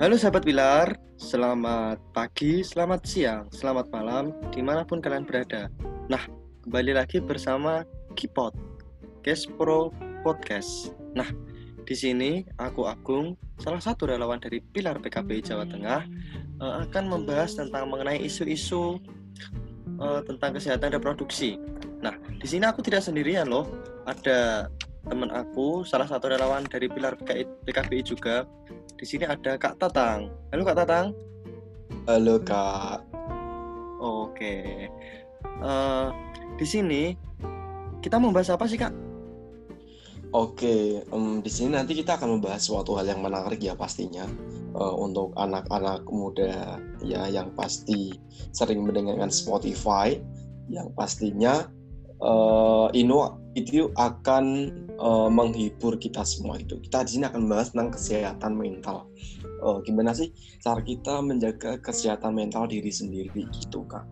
Halo sahabat Pilar, selamat pagi, selamat siang, selamat malam, di mana pun kalian berada. Nah, kembali lagi bersama Kipot, Case Pro Podcast. Nah, di sini aku Agung, salah satu relawan dari Pilar PKB Jawa Tengah, eh, akan membahas tentang mengenai isu-isu eh, tentang kesehatan reproduksi. Nah, di sini aku tidak sendirian loh, ada teman aku, salah satu relawan dari Pilar PKBI juga, di sini ada Kak Tatang. Halo Kak Tatang. Halo Kak. Oke. Uh, di sini kita membahas apa sih Kak? Oke, um, di sini nanti kita akan membahas suatu hal yang menarik ya pastinya uh, untuk anak-anak muda ya yang pasti sering mendengarkan Spotify, yang pastinya uh, Ino itu akan uh, menghibur kita semua itu. Kita di sini akan membahas tentang kesehatan mental. Uh, gimana sih cara kita menjaga kesehatan mental diri sendiri gitu, Kak?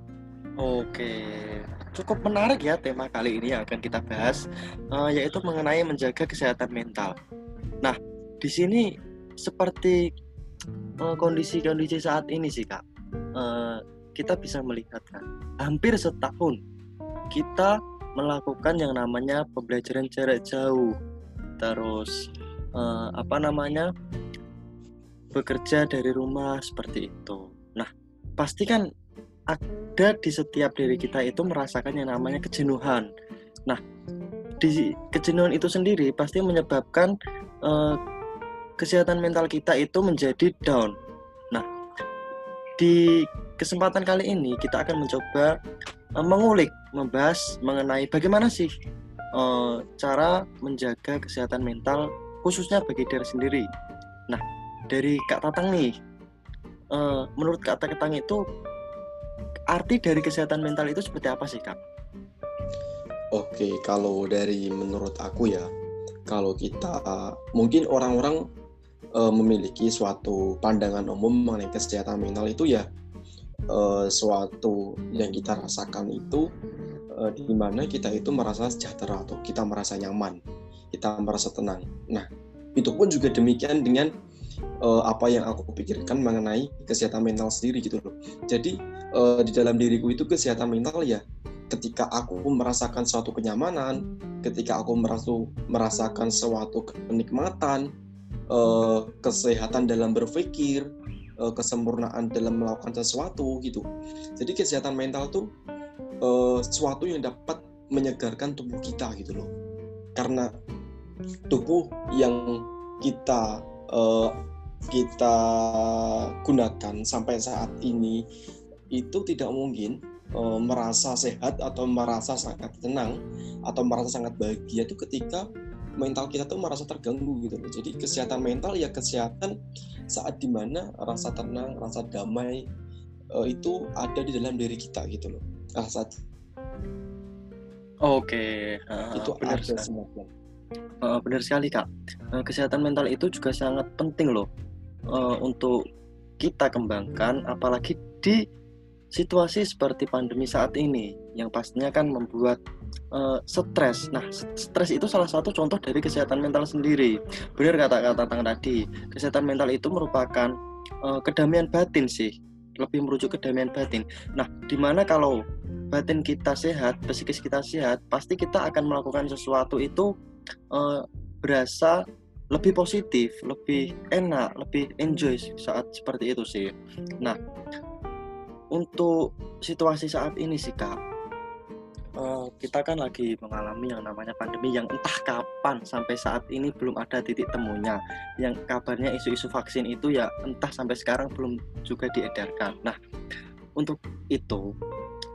Oke, cukup menarik ya tema kali ini yang akan kita bahas, uh, yaitu mengenai menjaga kesehatan mental. Nah, di sini seperti kondisi-kondisi uh, saat ini sih, Kak, uh, kita bisa melihat kan, hampir setahun kita melakukan yang namanya pembelajaran jarak jauh. Terus uh, apa namanya bekerja dari rumah seperti itu. Nah pasti kan ada di setiap diri kita itu merasakan yang namanya kejenuhan. Nah di kejenuhan itu sendiri pasti menyebabkan uh, kesehatan mental kita itu menjadi down. Nah di kesempatan kali ini kita akan mencoba uh, mengulik membahas mengenai bagaimana sih uh, cara menjaga kesehatan mental khususnya bagi diri sendiri. Nah, dari Kak Tatang nih, uh, menurut Kak Tatang itu arti dari kesehatan mental itu seperti apa sih Kak? Oke, kalau dari menurut aku ya, kalau kita mungkin orang-orang memiliki suatu pandangan umum mengenai kesehatan mental itu ya uh, suatu yang kita rasakan itu uh, di mana kita itu merasa sejahtera atau kita merasa nyaman, kita merasa tenang. Nah, itu pun juga demikian dengan uh, apa yang aku pikirkan mengenai kesehatan mental sendiri gitu loh. Jadi uh, di dalam diriku itu kesehatan mental ya ketika aku merasakan suatu kenyamanan, ketika aku merasa merasakan suatu kenikmatan, uh, kesehatan dalam berpikir, uh, kesempurnaan dalam melakukan sesuatu gitu. Jadi kesehatan mental tuh uh, sesuatu yang dapat menyegarkan tubuh kita gitu loh karena tubuh yang kita uh, kita gunakan sampai saat ini itu tidak mungkin uh, merasa sehat atau merasa sangat tenang atau merasa sangat bahagia itu ketika mental kita tuh merasa terganggu gitu loh. Jadi kesehatan mental ya kesehatan saat di mana rasa tenang, rasa damai uh, itu ada di dalam diri kita gitu loh saat Oke, uh, itu benar sekali. Uh, benar sekali kak. Uh, kesehatan mental itu juga sangat penting loh uh, untuk kita kembangkan, apalagi di situasi seperti pandemi saat ini, yang pastinya kan membuat uh, stres. Nah, stres itu salah satu contoh dari kesehatan mental sendiri. Benar kata-kata Tang tadi, kesehatan mental itu merupakan uh, kedamaian batin sih lebih merujuk ke kedamaian batin. Nah, di mana kalau batin kita sehat, psikis kita sehat, pasti kita akan melakukan sesuatu itu uh, berasa lebih positif, lebih enak, lebih enjoy saat seperti itu sih. Nah, untuk situasi saat ini sih kak, uh, kita kan lagi mengalami yang namanya pandemi yang entah kapan sampai saat ini belum ada titik temunya. Yang kabarnya isu-isu vaksin itu ya entah sampai sekarang belum juga diedarkan. Nah, untuk itu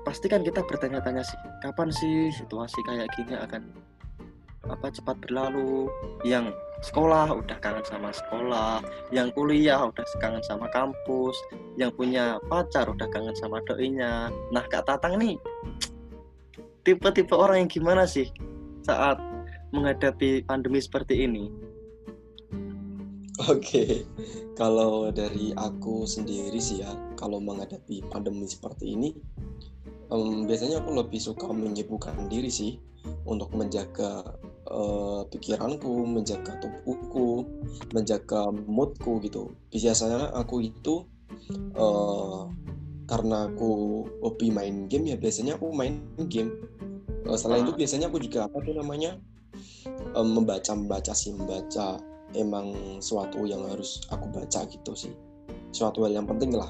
pasti kan kita bertanya-tanya sih, kapan sih situasi kayak gini akan apa cepat berlalu? Yang sekolah udah kangen sama sekolah, yang kuliah udah kangen sama kampus, yang punya pacar udah kangen sama doinya. Nah, Kak Tatang nih tipe-tipe orang yang gimana sih saat menghadapi pandemi seperti ini? Oke, kalau dari aku sendiri sih ya, kalau menghadapi pandemi seperti ini, um, biasanya aku lebih suka menyibukkan diri sih untuk menjaga uh, pikiranku, menjaga tubuhku, menjaga moodku gitu. Biasanya aku itu uh, karena aku hobi main game ya biasanya aku main game. Uh, selain itu ah. biasanya aku juga apa tuh namanya uh, membaca membaca sih membaca emang suatu yang harus aku baca gitu sih. Suatu hal yang penting lah.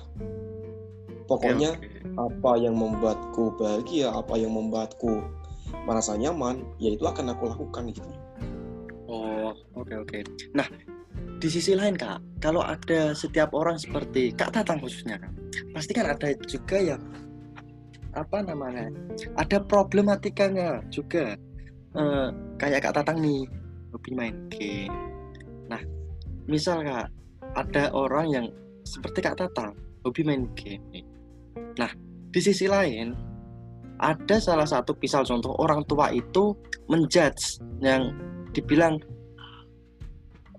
Pokoknya okay. apa yang membuatku bahagia, apa yang membuatku merasa nyaman, ya itu akan aku lakukan gitu. Oh, oke okay, oke. Okay. Nah, di sisi lain kak, kalau ada setiap orang seperti kak Tatang khususnya kak, pasti kan ada juga yang apa namanya, ada problematikanya juga. Uh, kayak kak Tatang nih, hobi main game. Nah, misal kak, ada orang yang seperti kak Tatang, hobi main game. Nih. Nah, di sisi lain ada salah satu misal contoh orang tua itu menjudge yang dibilang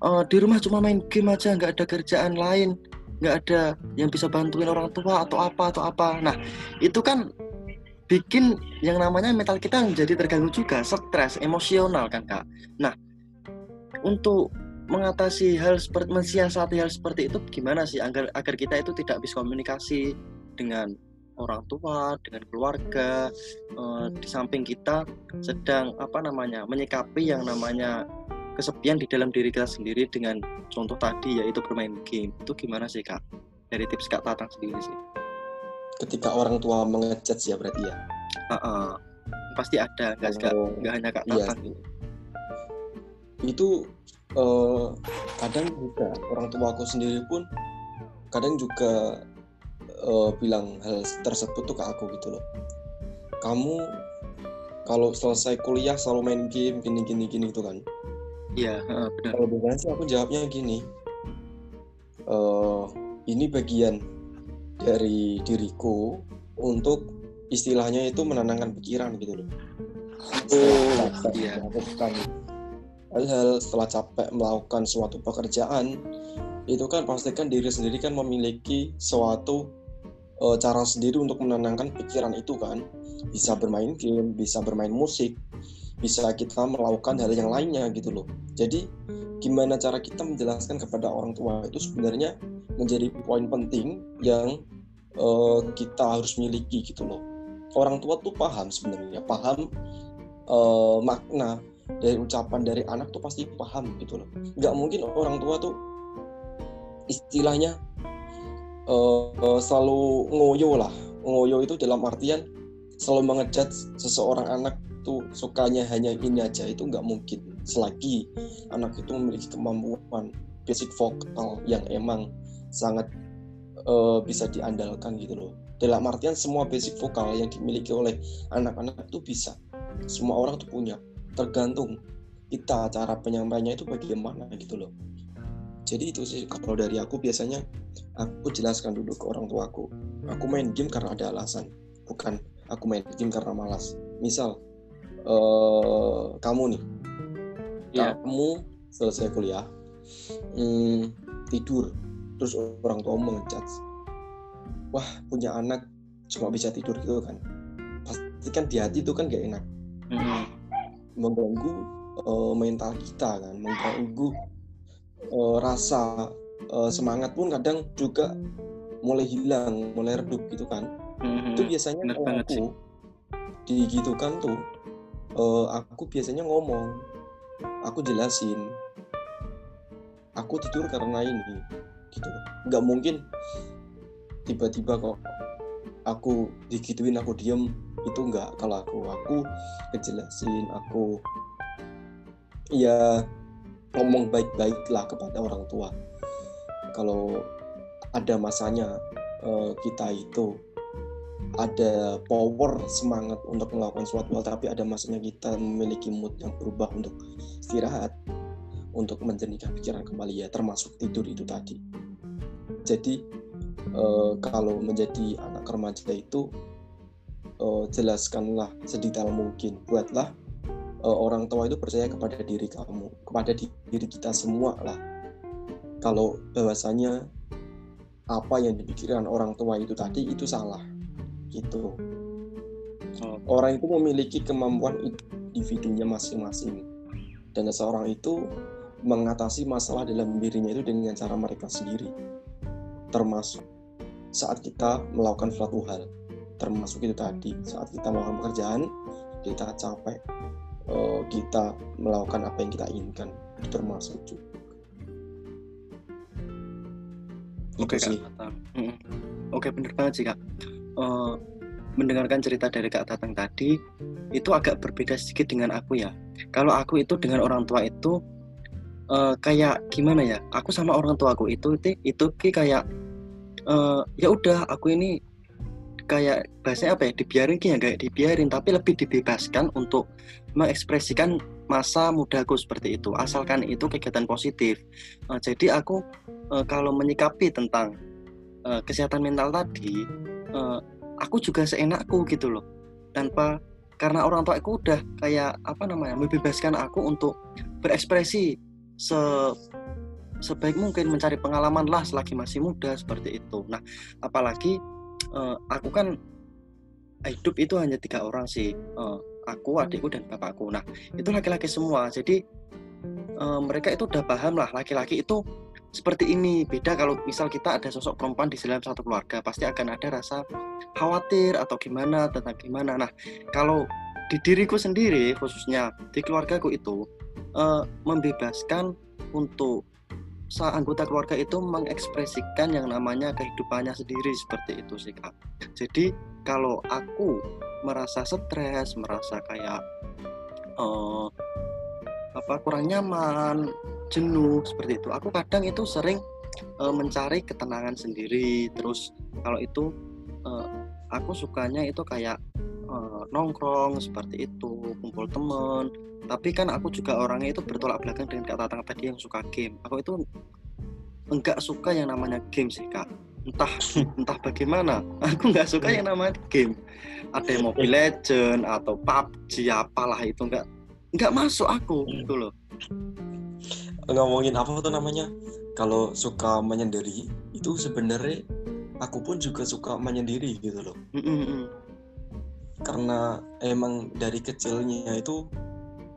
e, di rumah cuma main game aja nggak ada kerjaan lain nggak ada yang bisa bantuin orang tua atau apa atau apa. Nah itu kan bikin yang namanya mental kita menjadi terganggu juga stres emosional kan kak? Nah untuk mengatasi hal seperti mensiasati hal seperti itu gimana sih agar agar kita itu tidak bisa komunikasi dengan orang tua, dengan keluarga, uh, di samping kita sedang apa namanya menyikapi yang namanya kesepian di dalam diri kita sendiri dengan contoh tadi yaitu bermain game. Itu gimana sih kak? Dari tips kak Tatang sendiri sih. Ketika orang tua mengecat ya berarti ya? Uh -uh. Pasti ada, nggak oh, hanya kak iya. Tatang. Iya. Itu uh, kadang juga orang tua aku sendiri pun kadang juga uh, bilang hal tersebut tuh ke aku gitu loh. Kamu kalau selesai kuliah selalu main game gini gini gini gitu kan? Iya uh, benar. Kalau bukan sih aku jawabnya gini uh, ini bagian dari diriku untuk istilahnya itu menenangkan pikiran gitu loh. Oh iya. hal-hal setelah capek melakukan suatu pekerjaan itu kan pastikan diri sendiri kan memiliki suatu uh, cara sendiri untuk menenangkan pikiran itu kan bisa bermain game bisa bermain musik bisa kita melakukan hal yang lainnya gitu loh. Jadi gimana cara kita menjelaskan kepada orang tua itu sebenarnya menjadi poin penting yang uh, kita harus miliki gitu loh. Orang tua tuh paham sebenarnya paham uh, makna dari ucapan dari anak tuh pasti paham gitu loh. Nggak mungkin orang tua tuh istilahnya uh, selalu ngoyo lah. Ngoyo itu dalam artian selalu mengejat seseorang anak tuh sukanya hanya ini aja. Itu nggak mungkin. Selagi anak itu memiliki kemampuan basic vokal yang emang sangat uh, bisa diandalkan gitu loh. Dalam artian semua basic vokal yang dimiliki oleh anak-anak itu bisa. Semua orang tuh punya. Tergantung kita cara penyampaiannya itu bagaimana gitu loh jadi itu sih kalau dari aku biasanya aku jelaskan dulu ke orang tuaku. Aku main game karena ada alasan bukan aku main game karena malas. Misal uh, kamu nih yeah. kamu selesai kuliah hmm, tidur terus orang tua mengecat wah punya anak cuma bisa tidur gitu kan. Pasti kan di hati itu kan gak enak. Mm -hmm. mengganggu uh, mental kita kan mengganggu uh, rasa uh, semangat pun kadang juga mulai hilang, mulai redup gitu kan. Mm-hmm. Itu biasanya kalau aku digitukan tuh, uh, aku biasanya ngomong, aku jelasin, aku tidur karena ini, gitu. Nggak mungkin tiba-tiba kok aku digituin aku diem itu enggak kalau aku aku ngejelasin aku ya ngomong baik-baik lah kepada orang tua. Kalau ada masanya uh, kita itu ada power semangat untuk melakukan suatu hal tapi ada masanya kita memiliki mood yang berubah untuk istirahat untuk menjernihkan pikiran kembali ya termasuk tidur itu tadi. Jadi uh, kalau menjadi anak remaja itu uh, jelaskanlah sedetail mungkin buatlah uh, orang tua itu percaya kepada diri kamu, kepada diri kita semua lah. Kalau bahwasanya apa yang dipikirkan orang tua itu tadi itu salah, gitu. Oh. Orang itu memiliki kemampuan individunya masing-masing. dan seseorang itu mengatasi masalah dalam dirinya itu dengan cara mereka sendiri termasuk saat kita melakukan suatu hal termasuk itu tadi saat kita melakukan pekerjaan kita capek eh, kita melakukan apa yang kita inginkan itu termasuk juga Oke kak. Oke benar banget sih kak. Uh, mendengarkan cerita dari kak Tatang tadi itu agak berbeda sedikit dengan aku ya. Kalau aku itu dengan orang tua itu uh, kayak gimana ya? Aku sama orang tua aku itu itu, itu kayak uh, ya udah aku ini kayak bahasanya apa ya dibiarin kayak nggak dibiarin tapi lebih dibebaskan untuk mengekspresikan masa mudaku seperti itu asalkan itu kegiatan positif uh, jadi aku uh, kalau menyikapi tentang uh, kesehatan mental tadi, uh, aku juga seenakku gitu loh, tanpa karena orang tua aku udah kayak apa namanya membebaskan aku untuk berekspresi se sebaik mungkin mencari pengalaman lah selagi masih muda seperti itu. Nah, apalagi uh, aku kan hidup itu hanya tiga orang sih, uh, aku, adikku dan bapakku. Nah, itu laki-laki semua. Jadi uh, mereka itu udah paham lah laki-laki itu seperti ini. Beda kalau misal kita ada sosok perempuan di dalam satu keluarga pasti akan ada rasa khawatir atau gimana tentang gimana. Nah kalau di diriku sendiri khususnya di keluargaku itu uh, membebaskan untuk anggota keluarga itu mengekspresikan yang namanya kehidupannya sendiri seperti itu sih kak. Jadi kalau aku merasa stres merasa kayak uh, apa kurang nyaman jenuh seperti itu. Aku kadang itu sering uh, mencari ketenangan sendiri. Terus kalau itu uh, aku sukanya itu kayak uh, nongkrong seperti itu kumpul temen. Tapi kan aku juga orangnya itu bertolak belakang dengan kata-kata tadi yang suka game. Aku itu enggak suka yang namanya game sih kak entah entah bagaimana. Aku nggak suka yang namanya game. Ada yang Mobile Legend atau PUBG apalah itu enggak nggak masuk aku hmm. gitu loh. Ngomongin apa tuh namanya? Kalau suka menyendiri itu sebenarnya aku pun juga suka menyendiri gitu loh. Mm karena emang dari kecilnya itu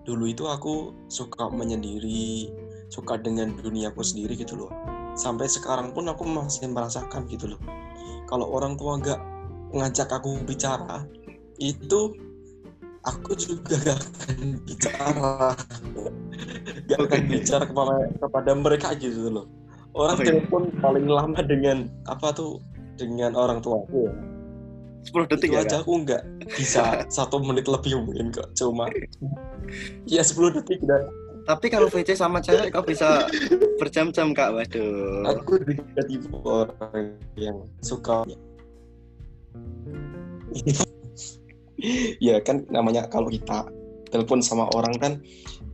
dulu itu aku suka menyendiri suka dengan duniaku sendiri gitu loh sampai sekarang pun aku masih merasakan gitu loh. Kalau orang tua nggak ngajak aku bicara itu aku juga gak akan bicara. Gak akan bicara kepada kepada mereka gitu loh. Orang iya. telepon paling lama dengan apa tuh dengan orang tua aku ya. 10 detik ya aja aku nggak bisa satu menit lebih mungkin kok cuma. Ya 10 detik dan tapi kalau VC sama cewek kok bisa berjam-jam kak? Waduh. Aku juga tipe orang yang suka. Ya kan namanya kalau kita telepon sama orang kan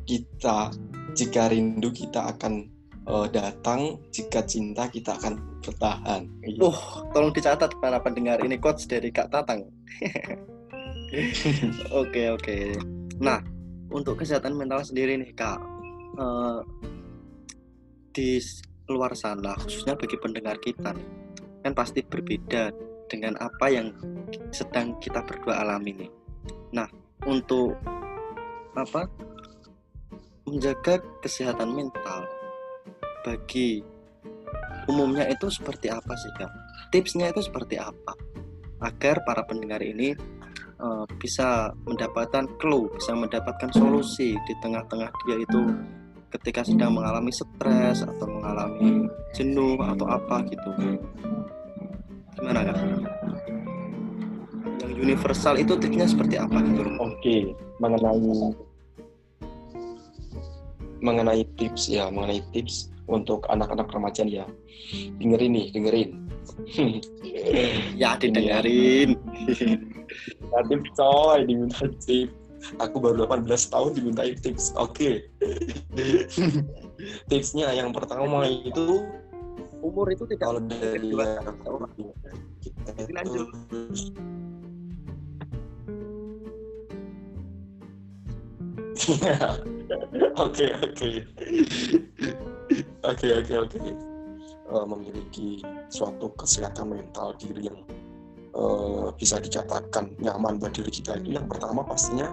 kita jika rindu kita akan uh, datang jika cinta kita akan bertahan. Oh tolong dicatat para pendengar ini quotes dari Kak Tatang. Oke oke. Okay. nah untuk kesehatan mental sendiri nih Kak uh, di luar sana khususnya bagi pendengar kita nih kan pasti berbeda dengan apa yang sedang kita berdua alami nih. Nah, untuk apa? Menjaga kesehatan mental bagi umumnya itu seperti apa sih, Kak? Tipsnya itu seperti apa? Agar para pendengar ini uh, bisa mendapatkan clue, bisa mendapatkan solusi di tengah-tengah dia itu ketika sedang mengalami stres atau mengalami jenuh atau apa gitu. Gimana kak? Yang universal itu triknya seperti apa gitu oke mengenai mengenai tips ya mengenai tips untuk anak-anak remaja ya. Dengerin nih dengerin. Ya. didengerin ya, tips coy diminta tips aku baru 18 tahun diminta tips. Oke. Okay. tipsnya yang pertama itu umur itu tidak kalau dari kita lanjut. Oke oke. Oke oke oke. Eh, memiliki suatu kesehatan mental diri yang uh, bisa dikatakan nyaman buat diri kita. Itu yang pertama pastinya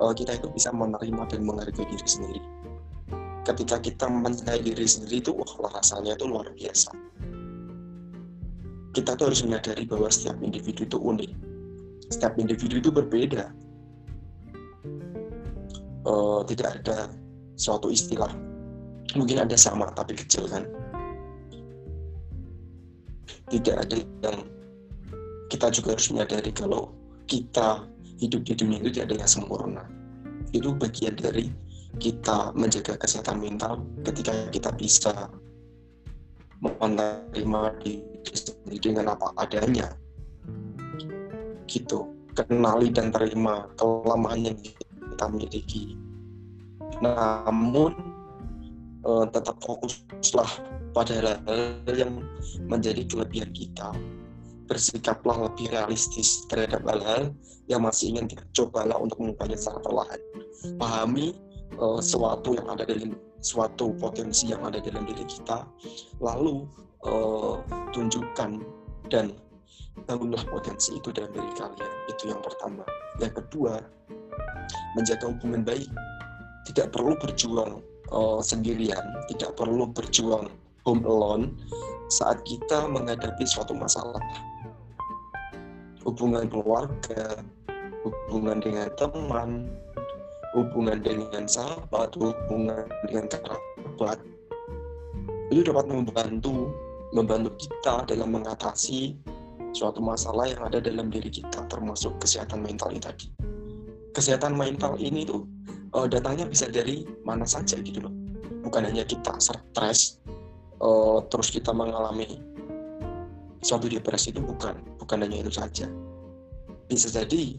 uh, kita itu bisa menerima dan menghargai diri sendiri. Ketika kita mencintai diri sendiri itu wah rasanya itu luar biasa. Kita tuh harus menyadari bahwa setiap individu itu unik. Setiap individu itu berbeda. Uh, tidak ada suatu istilah. Mungkin ada sama tapi kecil kan. Tidak ada yang kita juga harus menyadari kalau kita hidup di dunia itu tidak ada yang sempurna. Itu bagian dari kita menjaga kesehatan mental ketika kita bisa menerima diri dengan apa adanya. Gitu. Kenali dan terima kelemahan yang kita miliki. Namun eh, tetap fokuslah pada hal-hal yang menjadi kelebihan kita bersikaplah lebih realistis terhadap hal-hal yang masih ingin kita cobalah untuk mengubahnya secara perlahan. Pahami uh, sesuatu yang ada dalam suatu potensi yang ada dalam diri kita lalu uh, tunjukkan dan bangunlah potensi itu dalam diri kalian. Itu yang pertama. Yang kedua menjaga hubungan baik. Tidak perlu berjuang uh, sendirian. Tidak perlu berjuang home alone saat kita menghadapi suatu masalah hubungan keluarga hubungan dengan teman hubungan dengan sahabat, hubungan dengan kerabat, itu dapat membantu membantu kita dalam mengatasi suatu masalah yang ada dalam diri kita, termasuk kesehatan mental ini tadi. Kesehatan mental ini tuh uh, datangnya bisa dari mana saja gitu loh. Bukan hanya kita stres, uh, terus kita mengalami suatu depresi itu bukan, bukan hanya itu saja. Bisa jadi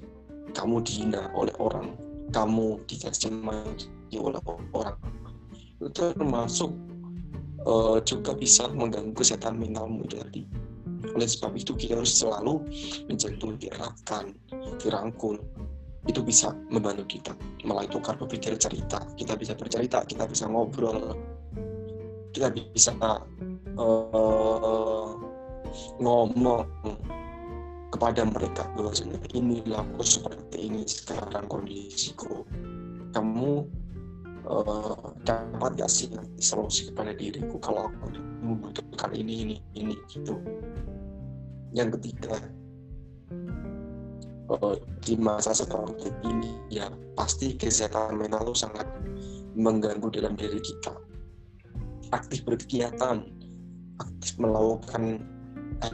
kamu dihina oleh orang, kamu dikasih oleh orang. Itu termasuk uh, juga bisa mengganggu kesehatan mentalmu itu tadi. Oleh sebab itu kita harus selalu menjentuh diarahkan dirangkul. Itu bisa membantu kita. Malah itu karena berpikir cerita. Kita bisa bercerita kita bisa ngobrol. Kita bisa uh, ngomong kepada mereka bahwasanya inilah aku seperti ini sekarang kondisiku. Kamu uh, dapat gak sih solusi kepada diriku kalau aku membutuhkan ini ini ini gitu? Yang ketiga uh, di masa seperti ini ya pasti kesehatan mental itu sangat mengganggu dalam diri kita. Aktif berkegiatan aktif melakukan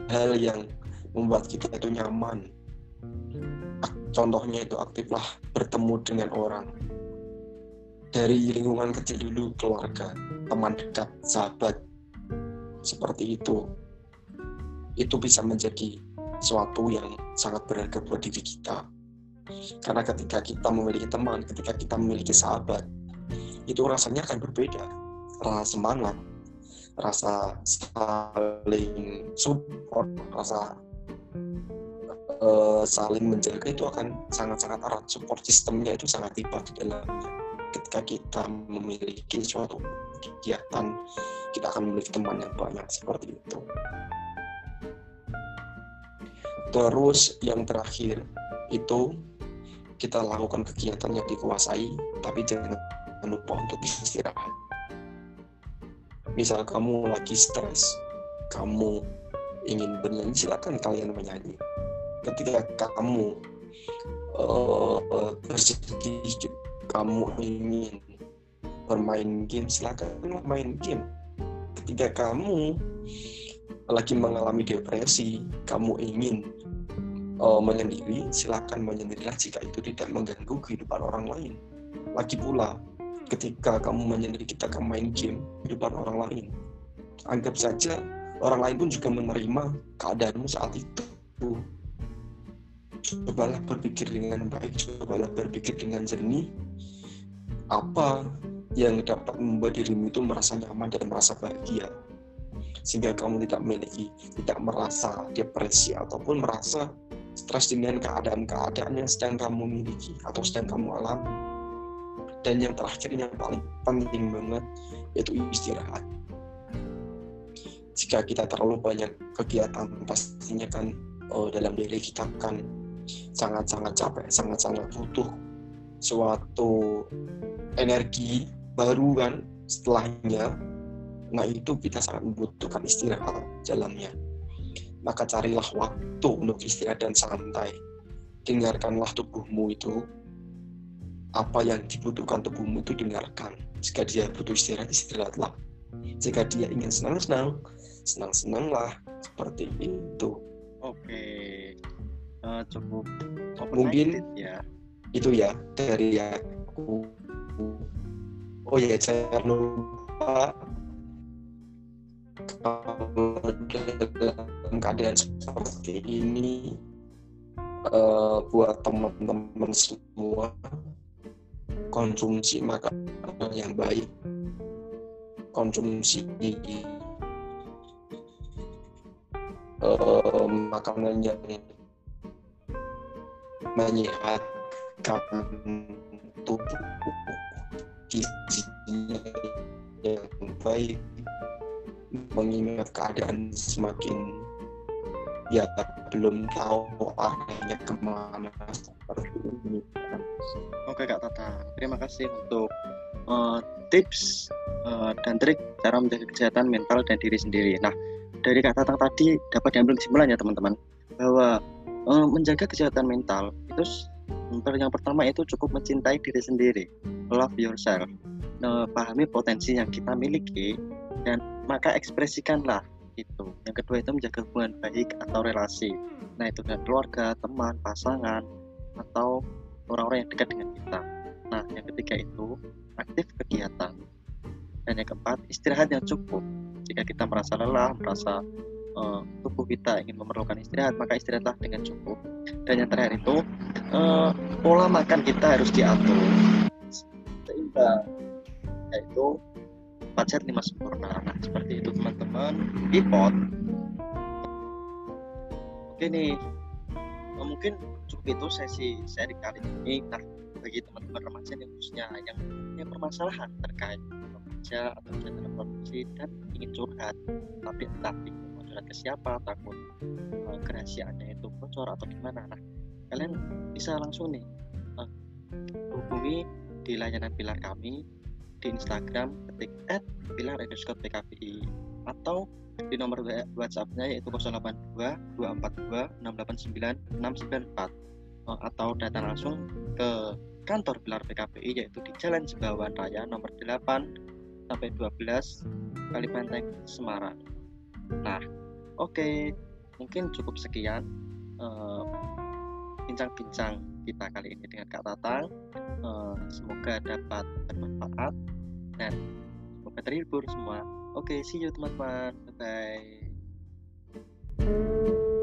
hal yang membuat kita itu nyaman. Contohnya itu aktiflah bertemu dengan orang. Dari lingkungan kecil dulu, keluarga, teman dekat, sahabat. Seperti itu. Itu bisa menjadi suatu yang sangat berharga buat diri kita. Karena ketika kita memiliki teman, ketika kita memiliki sahabat, itu rasanya akan berbeda. Rasa semangat, rasa saling support, rasa uh, saling menjaga itu akan sangat-sangat erat. Support sistemnya itu sangat tiba di dalamnya. Ketika kita memiliki suatu kegiatan kita akan memiliki teman yang banyak seperti itu. Terus yang terakhir itu kita lakukan kegiatan yang dikuasai tapi jangan lupa untuk istirahat misal kamu lagi stres kamu ingin bernyanyi silakan kalian menyanyi. Ketika kamu uh, bersedih kamu ingin bermain game silakan main game. Ketika kamu lagi mengalami depresi kamu ingin uh, menyendiri silakan menyendirilah jika itu tidak mengganggu kehidupan orang lain. Lagi pula ketika kamu menyendiri kita akan main game kehidupan orang lain. Anggap saja orang lain pun juga menerima keadaanmu saat itu. Cobalah berpikir dengan baik cobalah berpikir dengan jernih. Apa yang dapat membuat dirimu itu merasa nyaman dan merasa bahagia? Sehingga kamu tidak memiliki tidak merasa depresi ataupun merasa stres dengan keadaan-keadaan yang sedang kamu miliki atau sedang kamu alami dan yang terakhir yang paling penting banget yaitu istirahat jika kita terlalu banyak kegiatan pastinya kan oh, dalam diri kita kan sangat-sangat capek, sangat-sangat butuh suatu energi baru kan setelahnya. Nah itu kita sangat membutuhkan istirahat jalannya. Maka carilah waktu untuk istirahat dan santai. Dengarkanlah tubuhmu itu apa yang dibutuhkan tubuhmu itu dengarkan. Jika dia butuh istirahat, istirahatlah. Jika dia ingin senang-senang, senang-senanglah. Seperti itu. Oke, uh, cukup. Mungkin ya. itu ya dari aku. Oh ya, jangan lupa kalau dalam keadaan seperti ini uh, buat teman-teman semua konsumsi makanan yang baik. Konsumsi uh, makanan yang menyehatkan tubuh gizinya yang baik mengingat keadaan semakin ya belum tahu arahnya ke mana seperti ini Oke Kak Tata, terima kasih untuk uh, tips uh, dan trik cara menjaga kesehatan mental dan diri sendiri. Nah, dari Kak Tata tadi dapat diambil kesimpulan ya teman-teman bahwa uh, menjaga kesehatan mental itu yang pertama itu cukup mencintai diri sendiri, love yourself, uh, pahami potensi yang kita miliki dan maka ekspresikanlah itu. Yang kedua itu menjaga hubungan baik atau relasi. Nah itu dengan keluarga, teman, pasangan, atau orang-orang yang dekat dengan kita. Nah, yang ketiga itu aktif kegiatan. Dan yang keempat, istirahat yang cukup. Jika kita merasa lelah, merasa uh, tubuh kita ingin memerlukan istirahat, maka istirahatlah dengan cukup. Dan yang terakhir itu, uh, pola makan kita harus diatur. Seimbang, yaitu 4 set 5 sempurna. Nah, seperti itu teman-teman. Ipot. Oke nih, mungkin cukup itu sesi seri kali ini bagi teman-teman remaja yang khususnya yang punya permasalahan terkait remaja atau dalam produksi dan ingin curhat. Tapi entah bingung mau curhat ke siapa takut uh, kerahasiaannya itu bocor atau gimana. Nah kalian bisa langsung nih uh, hubungi di layanan pilar kami di Instagram ketik at pilar atau di nomor WhatsApp-nya yaitu 082 242 689 694 atau datang langsung ke kantor Pilar PKPI yaitu di Jalan Jembawan Raya nomor 8 sampai 12 Kalibanteng Semarang. Nah, oke, okay. mungkin cukup sekian eh, bincang-bincang uh, kita kali ini dengan Kak Tatang. Uh, semoga dapat bermanfaat dan semoga terhibur semua. Oke, okay, see you teman-teman. Bye. -bye.